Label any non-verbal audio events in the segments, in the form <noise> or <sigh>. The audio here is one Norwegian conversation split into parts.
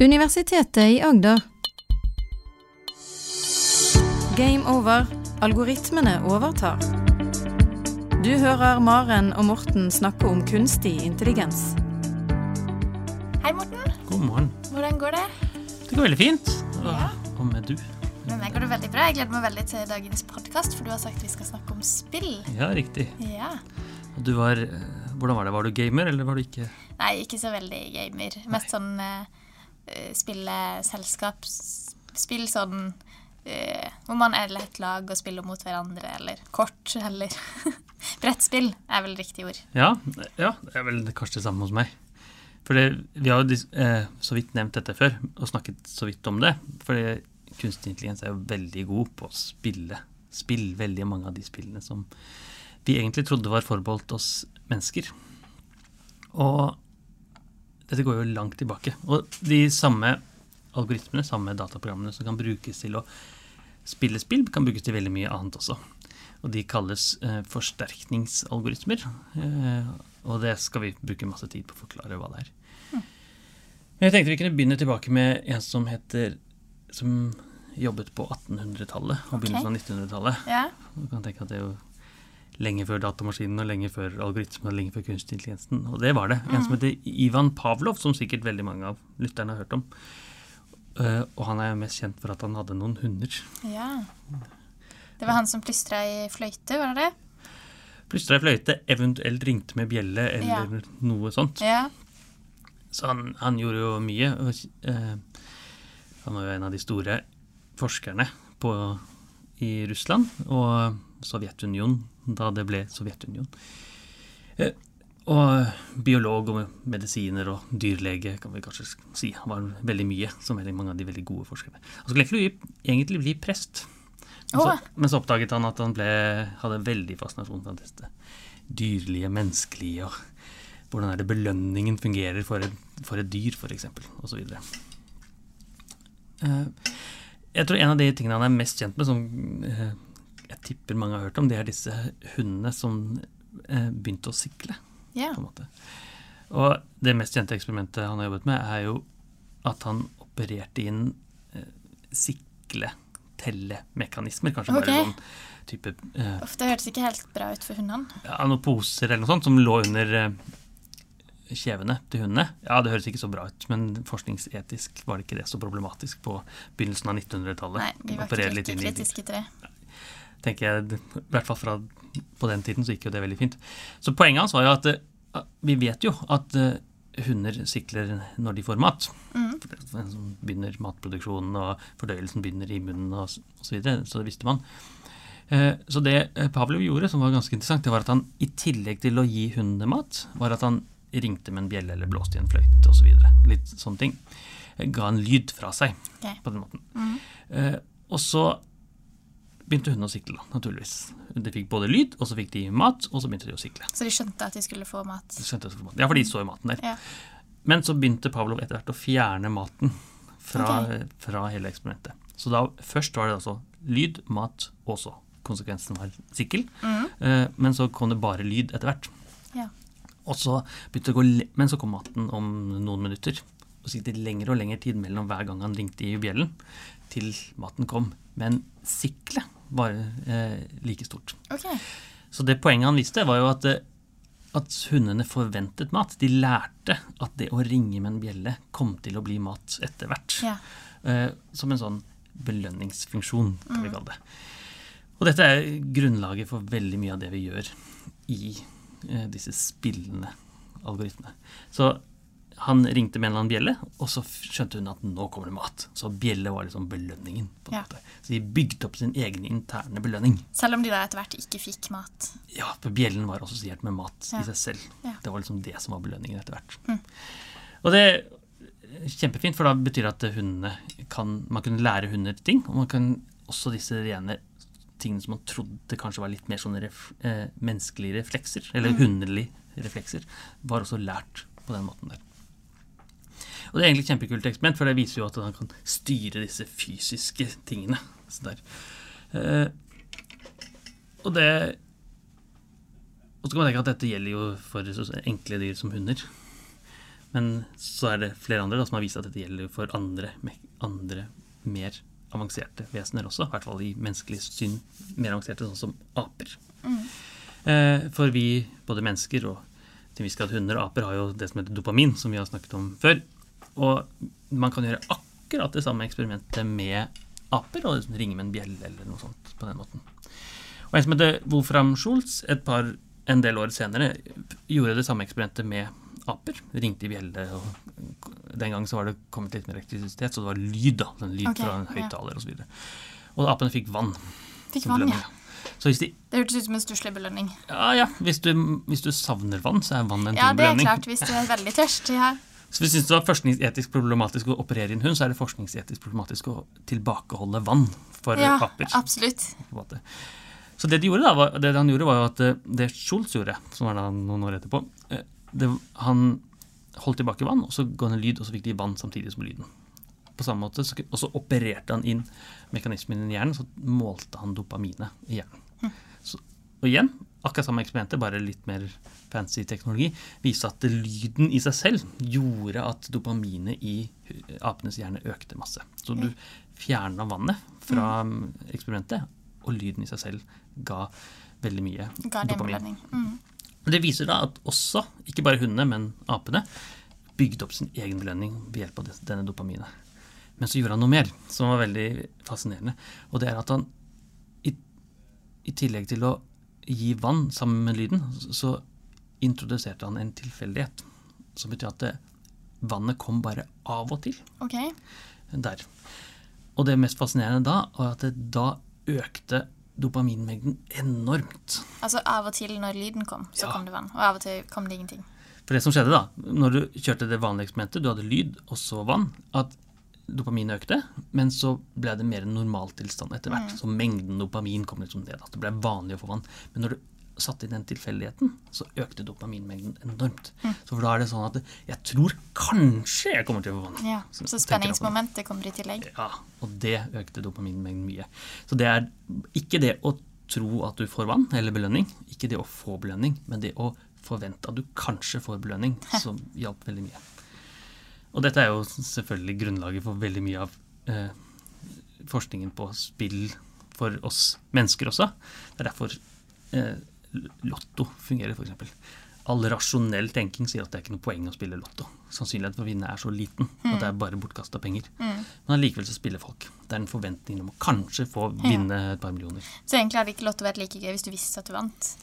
Universitetet i Agder. Game over. Algoritmene overtar. Du hører Maren og Morten snakke om kunstig intelligens. Hei, Morten. God morgen. Hvordan går det? Det går veldig fint. Ja. og med du? Med meg går det veldig bra. Jeg gleder meg veldig til dagens podkast, for du har sagt vi skal snakke om spill. Ja, riktig. Ja. Og du var eh, Hvordan var det? Var du gamer, eller var du ikke Nei, ikke så veldig gamer. Mest sånn uh, spille selskapsspill sånn eh, hvor man er et lag og spiller mot hverandre, eller kort, <laughs> eller Brettspill er vel riktig ord. Ja, ja det er vel kanskje det samme hos meg. For vi har jo eh, så vidt nevnt dette før, og snakket så vidt om det. For kunstig intelligens er jo veldig god på å spille spill, veldig mange av de spillene som vi egentlig trodde var forbeholdt oss mennesker. Og dette går jo langt tilbake. Og de samme algoritmene, samme dataprogrammene som kan brukes til å spille spill, kan brukes til veldig mye annet også. Og de kalles eh, forsterkningsalgoritmer. Eh, og det skal vi bruke masse tid på å forklare hva det er. Men jeg tenkte vi kunne begynne tilbake med en som heter Som jobbet på 1800-tallet og begynnelsen av 1900-tallet. Ja. Du kan tenke at det er jo lenge før datamaskinen og lenge før algoritmen og lenge før kunstig intelligensen. Og det var det. En som heter Ivan Pavlov, som sikkert veldig mange av lytterne har hørt om. Uh, og han er jo mest kjent for at han hadde noen hunder. ja. Det var han som plystra i fløyte, var det det? Plystra i fløyte, eventuelt ringte med bjelle eller noe sånt. Ja. Så han, han gjorde jo mye. og, uh, han var jo en av de store forskerne på, i Russland og Sovjetunionen, da det ble Sovjetunionen. Eh, og biolog og medisiner og dyrlege, kan vi kanskje si. Han var veldig mye, som veldig mange av de veldig gode forskerne. Han skulle egentlig egentlig bli prest. Men så, men så oppdaget han at han ble, hadde veldig fascinasjon for dette dyrlige, menneskelige og hvordan er det belønningen fungerer for et, for et dyr, f.eks., osv. Uh, jeg tror en av de tingene han er mest kjent med, som eh, tipper mange har hørt om, det er disse hundene som eh, begynte å sikle. ja. på en måte. Og det mest kjente eksperimentet han har jobbet med, er jo at han opererte inn eh, sikletellemekanismer. Kanskje okay. bare sånn type eh, Uff, det hørtes ikke helt bra ut for hundene. ja, noen poser eller noe sånt som lå under eh, kjevene til hundene. Ja, det høres ikke så bra ut, men forskningsetisk var det ikke det så problematisk på begynnelsen av 1900-tallet. Nei, vi var ikke litt kritiske til det. Tenker jeg, i hvert fall fra på den tiden så gikk jo det veldig fint. Så poenget hans var jo at eh, vi vet jo at eh, hunder sikler når de får mat. Som begynner matproduksjonen, og fordøyelsen begynner i munnen og så videre. Så det visste man. Eh, Så det Pavlov gjorde, som var ganske interessant, det var at han i tillegg til å gi hundene mat, var at han ringte med en bjelle eller blåste i en fløyte osv. Litt sånne ting. Ga en lyd fra seg okay. på den måten. Eh, og så begynte hundene å sikle, naturligvis. De fikk både lyd, og så fikk de mat, og så begynte de å sikle. Så de skjønte at de skulle få mat. De skjønte at- Ja, for de så jo maten der. Ja. Men så begynte Pavlov etter hvert å fjerne maten fra, okay. fra hele eksperimentet. Så da først var det altså lyd, mat, og så konsekvensen var sikkel. Mm. Eh, men så kom det bare lyd etter hvert. Ja. Og så begynte det å gå Men så kom maten om noen minutter. Og så gikk det lengre og lengre tid mellom hver gang han ringte i bjellen, til maten kom. Men siklet var eh, like stort. Okay. Så det poenget han viste, var jo at, eh, at hundene forventet mat. De lærte at det å ringe med en bjelle kom til å bli mat etter hvert. Ja. Eh, som en sånn belønningsfunksjon, kan vi kalle det. Og dette er grunnlaget for veldig mye av det vi gjør i eh, disse spillende algoritmene. Så han ringte med en eller annen bjelle, og så skjønte hun at nå kommer det mat. Så bjelle var liksom belønningen. på en Ja. måte. Så de bygde opp sin egen interne belønning. Selv om de da etter hvert ikke fikk mat. Ja, for bjellen var assosiert med mat Ja. i seg selv. Ja. Det var liksom det som var belønningen etter hvert. Mm. Og det er kjempefint, for da betyr det at hundene kan Man kunne lære hunder ting, og man kan også disse rene tingene som man trodde kanskje var litt mer sånne ref, eh, menneskelige reflekser, eller Mm. hundelige reflekser, var også lært på den måten der. Og det er egentlig et kjempekult eksperiment, for det viser jo at han kan styre disse fysiske tingene. Så der. Eh, og det Og så kan man tenke at dette gjelder jo for så enkle dyr som hunder. Men så er det flere andre da, som har vist at dette gjelder for andre, andre mer avanserte vesener også. I hvert fall i menneskelig syn mer avanserte, sånn som aper. Eh, for vi, både mennesker og til vi skal hunder og aper, har jo det som heter dopamin, som vi har snakket om før. Og man kan gjøre akkurat det samme eksperimentet med aper, og liksom ringe med en bjelle eller noe sånt på den måten. Og en som heter Wolfram Schultz, et par, en del år senere, gjorde det samme eksperimentet med aper. Ringte i bjelle, og den gangen så var det kommet litt mer elektrisitet, så det var lyd, da. En lyd okay, fra en ja. osv. Og, og apene fikk vann. Fikk vann, ja. De Det hørtes ut som en stusslig belønning. Ja, ja. Hvis du, hvis du savner vann, så er vann en Ja, fin det er klart, hvis du er veldig tørst. Ja. Så hvis du syns det var forskningsetisk problematisk å operere i en hund, så er det forskningsetisk problematisk å tilbakeholde vann for ja, aper. absolutt. Så det, de gjorde da, var, det han gjorde, var jo at eh, det Schultz gjorde, som var da noen år etterpå eh, det, Han holdt tilbake vann, og så ga han en lyd, og så fikk de vann samtidig som lyden. På samme måte, Og så opererte han inn mekanismen i hjernen, så målte han dopaminet i hjernen. Så, og igjen, akkurat samme eksperimentet, bare litt mer fancy teknologi, viste at lyden i seg selv gjorde at dopaminet i apenes hjerne økte masse. Så du fjerna vannet fra mm, eksperimentet, og lyden i seg selv ga veldig mye Ga dopamin. Mm. Det viser da at også, ikke bare hundene, men apene, bygde opp sin egen belønning ved hjelp av denne dopaminet. Men så gjorde han noe mer som var veldig fascinerende. Og det er at han i, i tillegg til å gi vann sammen med lyden, så introduserte han en tilfeldighet. Som betyr at det, vannet kom bare av og til Okay. der. Og det mest fascinerende da var at det da økte dopaminmengden enormt. Altså av og til når lyden kom, så Ja. kom det vann. Og av og til kom det ingenting. For det som skjedde da, når du kjørte det vanlige eksperimentet, du hadde lyd og så vann, at dopaminet økte, men så ble det mer en normaltilstand etter hvert. Så mengden dopamin kom liksom ned. At det ble vanlig å få vann. Men når du satte inn den tilfeldigheten, så økte dopaminmengden enormt. Så for da er det sånn at jeg tror kanskje jeg kommer til å få vann. Ja, Så Så spenningsmomentet kommer i tillegg. Ja, og det økte dopaminmengden mye. Så det er ikke det å tro at du får vann eller belønning, ikke det å få belønning, men det å forvente at du kanskje får belønning, som hjalp veldig mye. Og dette er jo selvfølgelig grunnlaget for veldig mye av eh, forskningen på spill for oss mennesker også. Det er derfor eh, lotto fungerer, f.eks. All rasjonell tenking sier at det er ikke noe poeng å spille lotto. Sannsynligheten for å vinne er så liten at det er bare bortkasta penger. Men allikevel så spiller folk. Det er en forventning om å kanskje få vinne et par millioner. Så egentlig hadde ikke Lotto vært like gøy hvis du visste at du vant.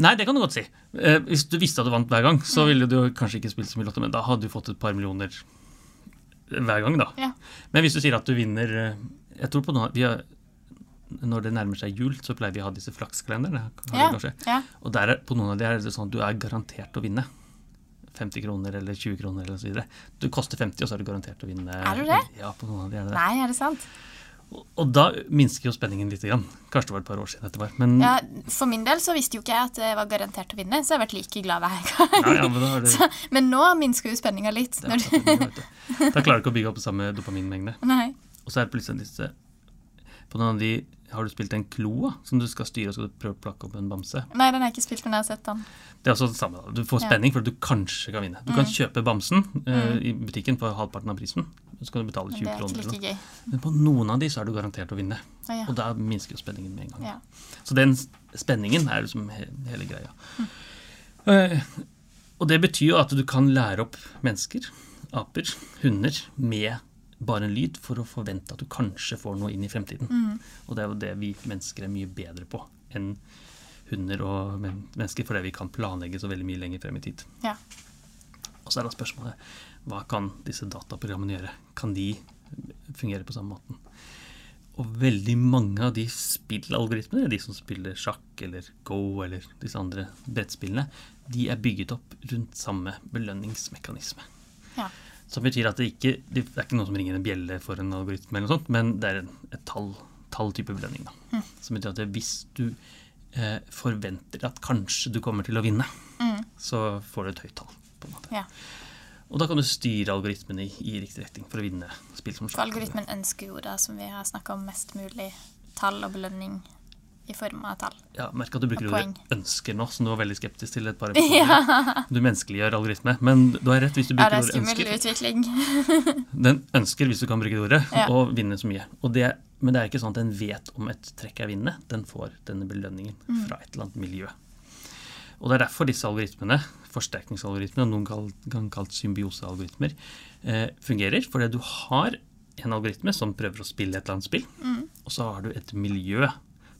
Nei, det kan du godt si. Eh, hvis du visste at du vant hver gang, så ville du kanskje ikke spilt så mye lotto, men da hadde du fått et par millioner hver gang, da. Ja. Men hvis du sier at du vinner eh, Jeg tror på noe vi har, Når det nærmer seg jul, så pleier vi å ha disse flakskalenderne. Ja, ja. Og der er, på noen av de er det sånn at du er garantert å vinne. 50 kroner eller 20 kroner eller så videre. Du koster 50, og så er du garantert å vinne. Er du det? Ja, på noen av de er det det. Nei, er det sant? Og, da minsker jo spenningen litt. Grann. Kanskje det var et par år siden dette var. Men, Ja, for min del så visste jo ikke jeg at det var garantert å vinne, så jeg har vært like glad hver gang. ja, ja, men, det, <laughs> Så, men nå minsker jo spenninga litt. du. da klarer du ikke å bygge opp samme dopaminmengde. <laughs> nei. Og så er det plutselig disse På noen av de har du spilt en kloa som du skal styre, og skal du prøve å plakke opp en bamse. nei, den har jeg ikke spilt, men jeg har sett den. Det er også det samme. Du får Ja. spenning for at du kanskje kan vinne. Du kan kjøpe bamsen eh, i butikken for halvparten av prisen. Så kan du betale Men 20 det er kroner. like. Men på noen av de så er du garantert å vinne. Ja, ja. Og da minsker jo spenningen med en gang. Ja. Så den spenningen er liksom he hele greia. Eh, og det betyr jo at du kan lære opp mennesker, aper, hunder, med bare en lyd for å forvente at du kanskje får noe inn i fremtiden. Og det er jo det vi mennesker er mye bedre på enn hunder og men mennesker, fordi vi kan planlegge så veldig mye lenger frem i tid. Ja. Og så er da spørsmålet hva kan disse dataprogrammene gjøre? Kan de fungere på samme måten? Og veldig mange av de spillalgoritmene, de som spiller sjakk eller go eller disse andre brettspillene, de er bygget opp rundt samme belønningsmekanisme. Ja. Som betyr at det ikke det er ikke noen som ringer en bjelle for en algoritme, eller noe sånt, men det er en, et tall, talltype belønning. Da. Som betyr at det, hvis du eh, forventer at kanskje du kommer til å vinne, så får du et høyt tall. på en måte. Ja. Og da kan du styre algoritmen i, i riktig retning for å vinne spill som For algoritmen ønsker jo da, som vi har snakka om, mest mulig tall og belønning i form av tall. Ja, Merk at du bruker ordet 'ønsker' nå, som du var veldig skeptisk til et par <laughs> episoder. Du menneskeliggjør algoritme. Men du har rett hvis du Ja, bruker det er ordet skummel 'ønsker'. utvikling. <laughs> Den ønsker, hvis du kan bruke det ordet, Ja. å vinne så mye. Det, men det er ikke sånn at den vet om et trekk er vinnende. Den får denne belønningen Mm. fra et eller annet miljø. Og det er derfor disse algoritmene, forsterkningsalgoritmene, og noen ganger kalt symbiosealgoritmer, eh, fungerer. Fordi du har en algoritme som prøver å spille et eller annet spill, Mm. og så har du et miljø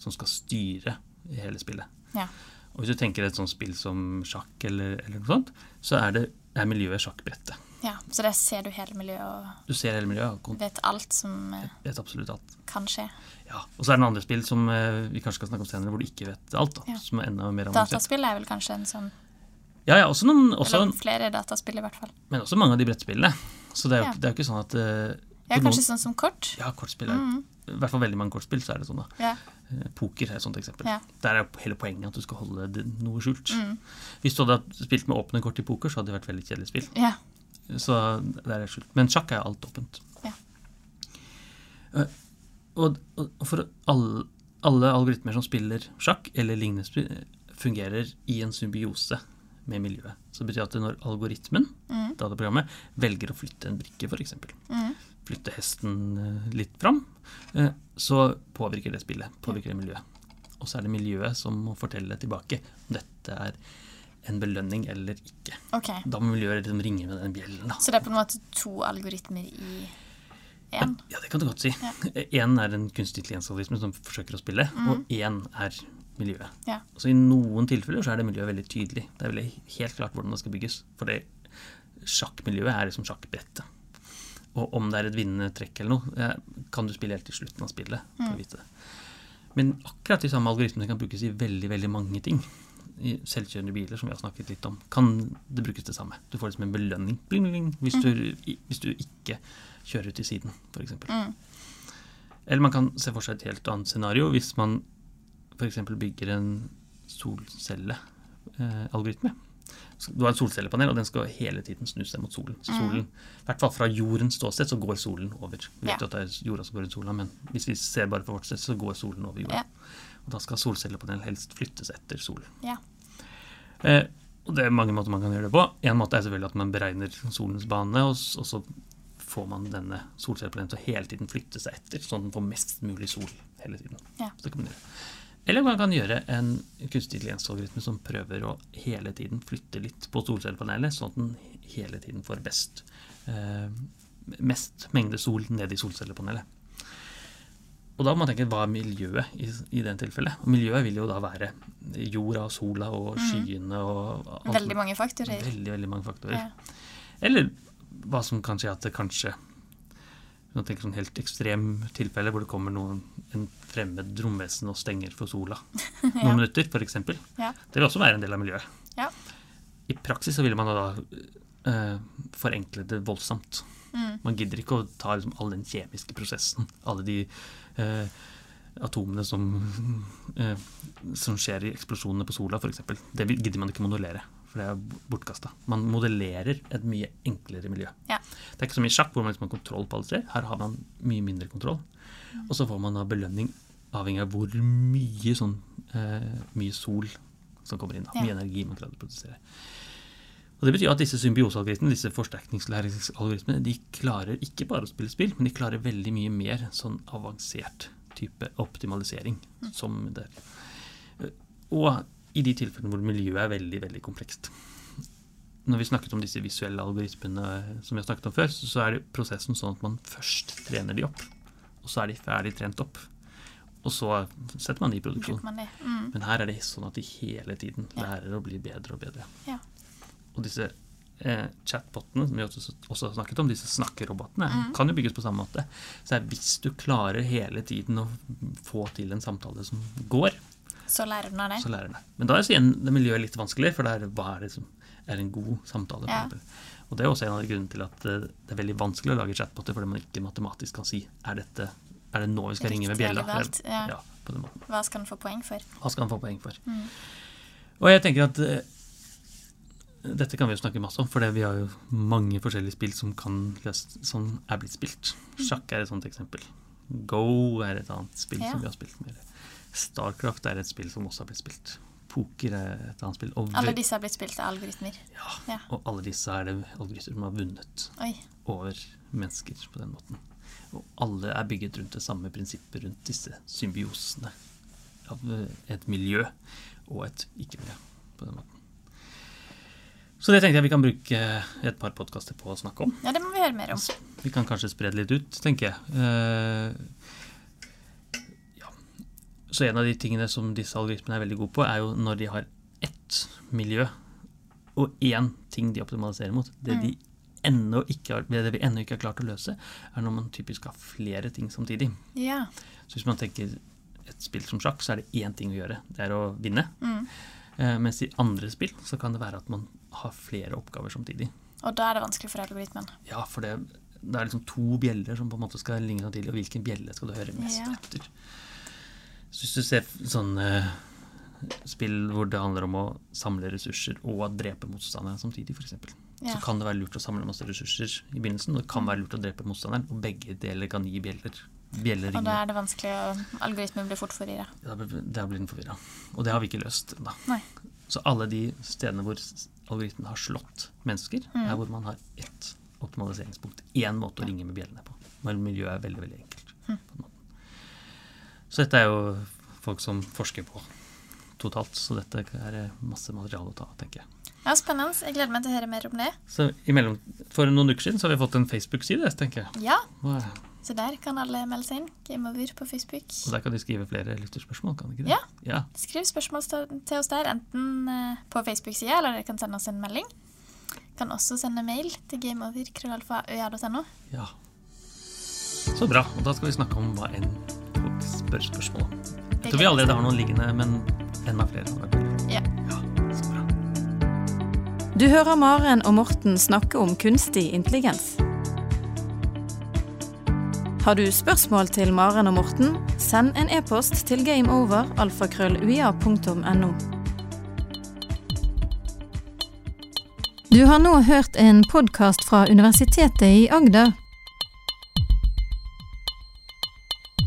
som skal styre hele spillet. Ja. Og hvis du tenker et sånt spill som sjakk eller, eller noe sånt, så er, det, er miljøet sjakkbrettet. ja. Så der ser du hele miljøet og Du ser hele miljøet og vet alt som eh, vet absolutt alt. kan skje. Ja, Og så er det noen andre spill som eh, vi kanskje skal snakke om senere, hvor du ikke vet alt. da, Ja. Som er enda mer avansert. Dataspill er vel kanskje en sånn Ja, ja, også noen, også, Eller flere dataspill, i hvert fall. men også mange av de brettspillene. Så det er jo, Ja. det er jo ikke sånn at uh, Ja, kanskje noen- sånn som kort. Ja, kortspill er Mhm. I hvert fall veldig mange kortspill, så er det sånn, da. Ja. Eh, Poker er et sånt eksempel. Ja. Der er hele poenget at du skal holde det, noe skjult. Mm. Hvis du hadde spilt med åpne kort i poker, så hadde det vært veldig kjedelig spill. ja. Så der er det skjult. Men sjakk er alt åpent. Ja. Eh, Og, og, for alle, alle algoritmer som spiller sjakk eller lignende fungerer i en symbiose med miljøet. Så det betyr at når algoritmen, Mm. dataprogrammet, velger å flytte en brikke, f.eks., Mm. flytte hesten eh, litt fram, så påvirker det spillet, påvirker det miljøet. Og så er det miljøet som må fortelle tilbake om dette er en belønning eller ikke. Okay. Da må miljøet liksom ringe med den bjellen. da. Så det er på en måte to algoritmer i én? Ja, det kan du godt si. Ja. <laughs> Er en kunstig intelligensalgoritme som forsøker å spille, Mm. og én er miljøet. Ja. Så I noen tilfeller så er det miljøet veldig tydelig. Det er veldig helt klart hvordan det skal bygges. For det sjakkmiljøet er liksom sjakkbrettet. Og om det er et vinnende trekk eller noe, eh, kan du spille helt til slutten av spillet. for Mm. å vite det. Men akkurat de samme algoritmene kan brukes i veldig veldig mange ting. I selvkjørende biler, som vi har snakket litt om, kan det brukes det samme. Du får det som en belønning bling, bling, hvis, du, i- hvis du ikke kjører ut til siden, f.eks. Mm. Eller man kan se for seg et helt annet scenario hvis man f.eks. bygger en solcellealgoritme. Du har et solcellepanel, og den skal hele tiden snu seg mot solen. Så solen, I hvert fall fra jordens ståsted så går solen over. Vi vet Ja. jo at det er jorda som går rundt sola, men hvis vi ser bare fra vårt sted, så går solen over jorda. Ja. Og da skal solcellepanel helst flyttes etter solen. Ja. Eh, og det er mange måter man kan gjøre det på. En måte er selvfølgelig at man beregner solens bane, og, og så får man denne solcellepanelen til å hele tiden flytte seg etter, sånn at den får mest mulig sol hele tiden. Ja. Så det kan man gjøre. Eller man kan gjøre en kunstig intelligensalgoritme som prøver å hele tiden flytte litt på solcellepanelet, sånn at den hele tiden får best eh, mest mengde sol ned i solcellepanelet. Og da må man tenke hva er miljøet i, i den tilfellet? Og miljøet vil jo da være jorda og sola og skyene og alt. Veldig mange faktorer. Veldig, veldig mange faktorer. Ja. Eller hva som kan skje at det kanskje nå tenker jeg sånn helt ekstrem tilfelle hvor det kommer noen, en fremmed romvesen og stenger for sola <laughs> noen Ja. minutter, f.eks. Ja. Det vil også være en del av miljøet. Ja. I praksis så ville man da eh, forenkle det voldsomt. Mm. Man gidder ikke å ta liksom, all den kjemiske prosessen, alle de eh, atomene som, eh, som skjer i eksplosjonene på sola, f.eks. Det gidder man ikke modellere, for det er bortkasta. Man modellerer et mye enklere miljø. Ja. Det er ikke som i sjakk, hvor man liksom har kontroll på alle tre. Her har man mye mindre kontroll. Og så får man da belønning avhengig av hvor mye, sånn, eh, mye sol som kommer inn. Da. Ja. Mye energi man klarer å produsere. Og Det betyr at disse symbiosealgoritmene, disse forsterkningslæringsalgoritmene, de klarer ikke bare å spille spill, men de klarer veldig mye mer sånn avansert type optimalisering. som det er. Og i de tilfellene hvor miljøet er veldig, veldig komplekst. Når vi snakket om disse visuelle algoritmene som vi har snakket om før, så er det prosessen sånn at man først trener de opp, og så er de ferdig trent opp. Og så setter man de i produksjon. Mm. Men her er det sånn at de hele tiden Ja. lærer å bli bedre og bedre. Ja. Og disse eh, chatbotene, som vi også, også har snakket om, disse snakkerobotene, Mm. kan jo bygges på samme måte. Så hvis du klarer hele tiden å få til en samtale som går, Så lærer den av det? så lærer den det. Men da er igjen det miljøet litt vanskelig, for det er hva er det som er en god samtale. Ja. Og det er også en av grunnene til at eh, det er veldig vanskelig å lage chatboter, fordi man ikke matematisk kan si er, dette, er det nå vi skal ringe med Riktig bjella? galt, ja. ja. Hva skal han få poeng for? Hva skal han få poeng for? Mm. Og jeg tenker at eh, dette kan vi jo snakke masse om, for vi har jo mange forskjellige spill som, kan løse, som er blitt spilt. Sjakk er et sånt eksempel. Go er et annet spill Ja. som vi har spilt mer. Starcraft er et spill som også har blitt spilt. Poker er et annet spill. Og, Alle disse har blitt spilt av algoritmer. ja, Ja. og alle disse er det algoritmer som har vunnet Oi. over mennesker på den måten. Og alle er bygget rundt det samme prinsippet rundt disse symbiosene av eh, et miljø og et ikke-miljø på den måten. Så det tenkte jeg vi kan bruke et par podkaster på å snakke om. Ja, det må vi høre mer om. Vi kan kanskje spre det litt ut, tenker jeg. Så en av de tingene som disse algoritmene er veldig gode på, er jo når de har ett miljø og én ting de optimaliserer mot. Det, de ennå ikke har, det vi ennå ikke har klart å løse, er når man typisk har flere ting samtidig. Ja. Så hvis man tenker et spill som sjakk, så er det én ting å gjøre. Det er å vinne. Mm. Eh, mens i andre spill så kan det være at man har flere oppgaver samtidig. Og da er det vanskelig for algoritmen. Ja, for det, det er liksom to bjeller som på en måte skal ligne samtidig, og hvilken bjelle skal du høre mest Ja. etter? Hvis du ser sånne spill hvor det handler om å samle ressurser og å drepe motstanderen samtidig, f.eks., Ja. så kan det være lurt å samle masse ressurser i begynnelsen, og det kan være lurt å drepe motstanderen, og begge deler kan gi bjeller. Og da er det vanskelig og Algoritmen blir fort forvirra. Da blir den forvirra. Og det har vi ikke løst ennå. Så alle de stedene hvor algoritmen har slått mennesker, Mm. er hvor man har ett optimaliseringspunkt. Én måte å ringe med bjellene på. Men miljøet er veldig, veldig enkelt. Mm. Så dette er jo folk som forsker på totalt, så dette er masse materiale å ta, tenker jeg. Ja, Spennende. Jeg gleder meg til å høre mer om det. Så imellom, For noen uker siden så har vi fått en Facebook-side, tenker jeg. Ja, så der kan alle melde seg inn. Game over på Facebook. og der kan de skrive flere lytterspørsmål, kan de ikke det? Ja. ja. Skriv spørsmål til oss der, enten eh, på Facebook-sida, eller dere kan sende oss en melding. Kan også sende mail til gameover.krøllalfa.øya.no. Ja. Så bra. Og da skal vi snakke om hva enn spør spørsmål. Jeg tror vi allerede har noen liggende, men enda flere. Ja. ja, så bra. Du hører Maren og Morten snakke om kunstig intelligens. Har du spørsmål til Maren og Morten, send en e-post til gameover.alfakrølluia.no. Du har nå hørt en podkast fra Universitetet i Agder.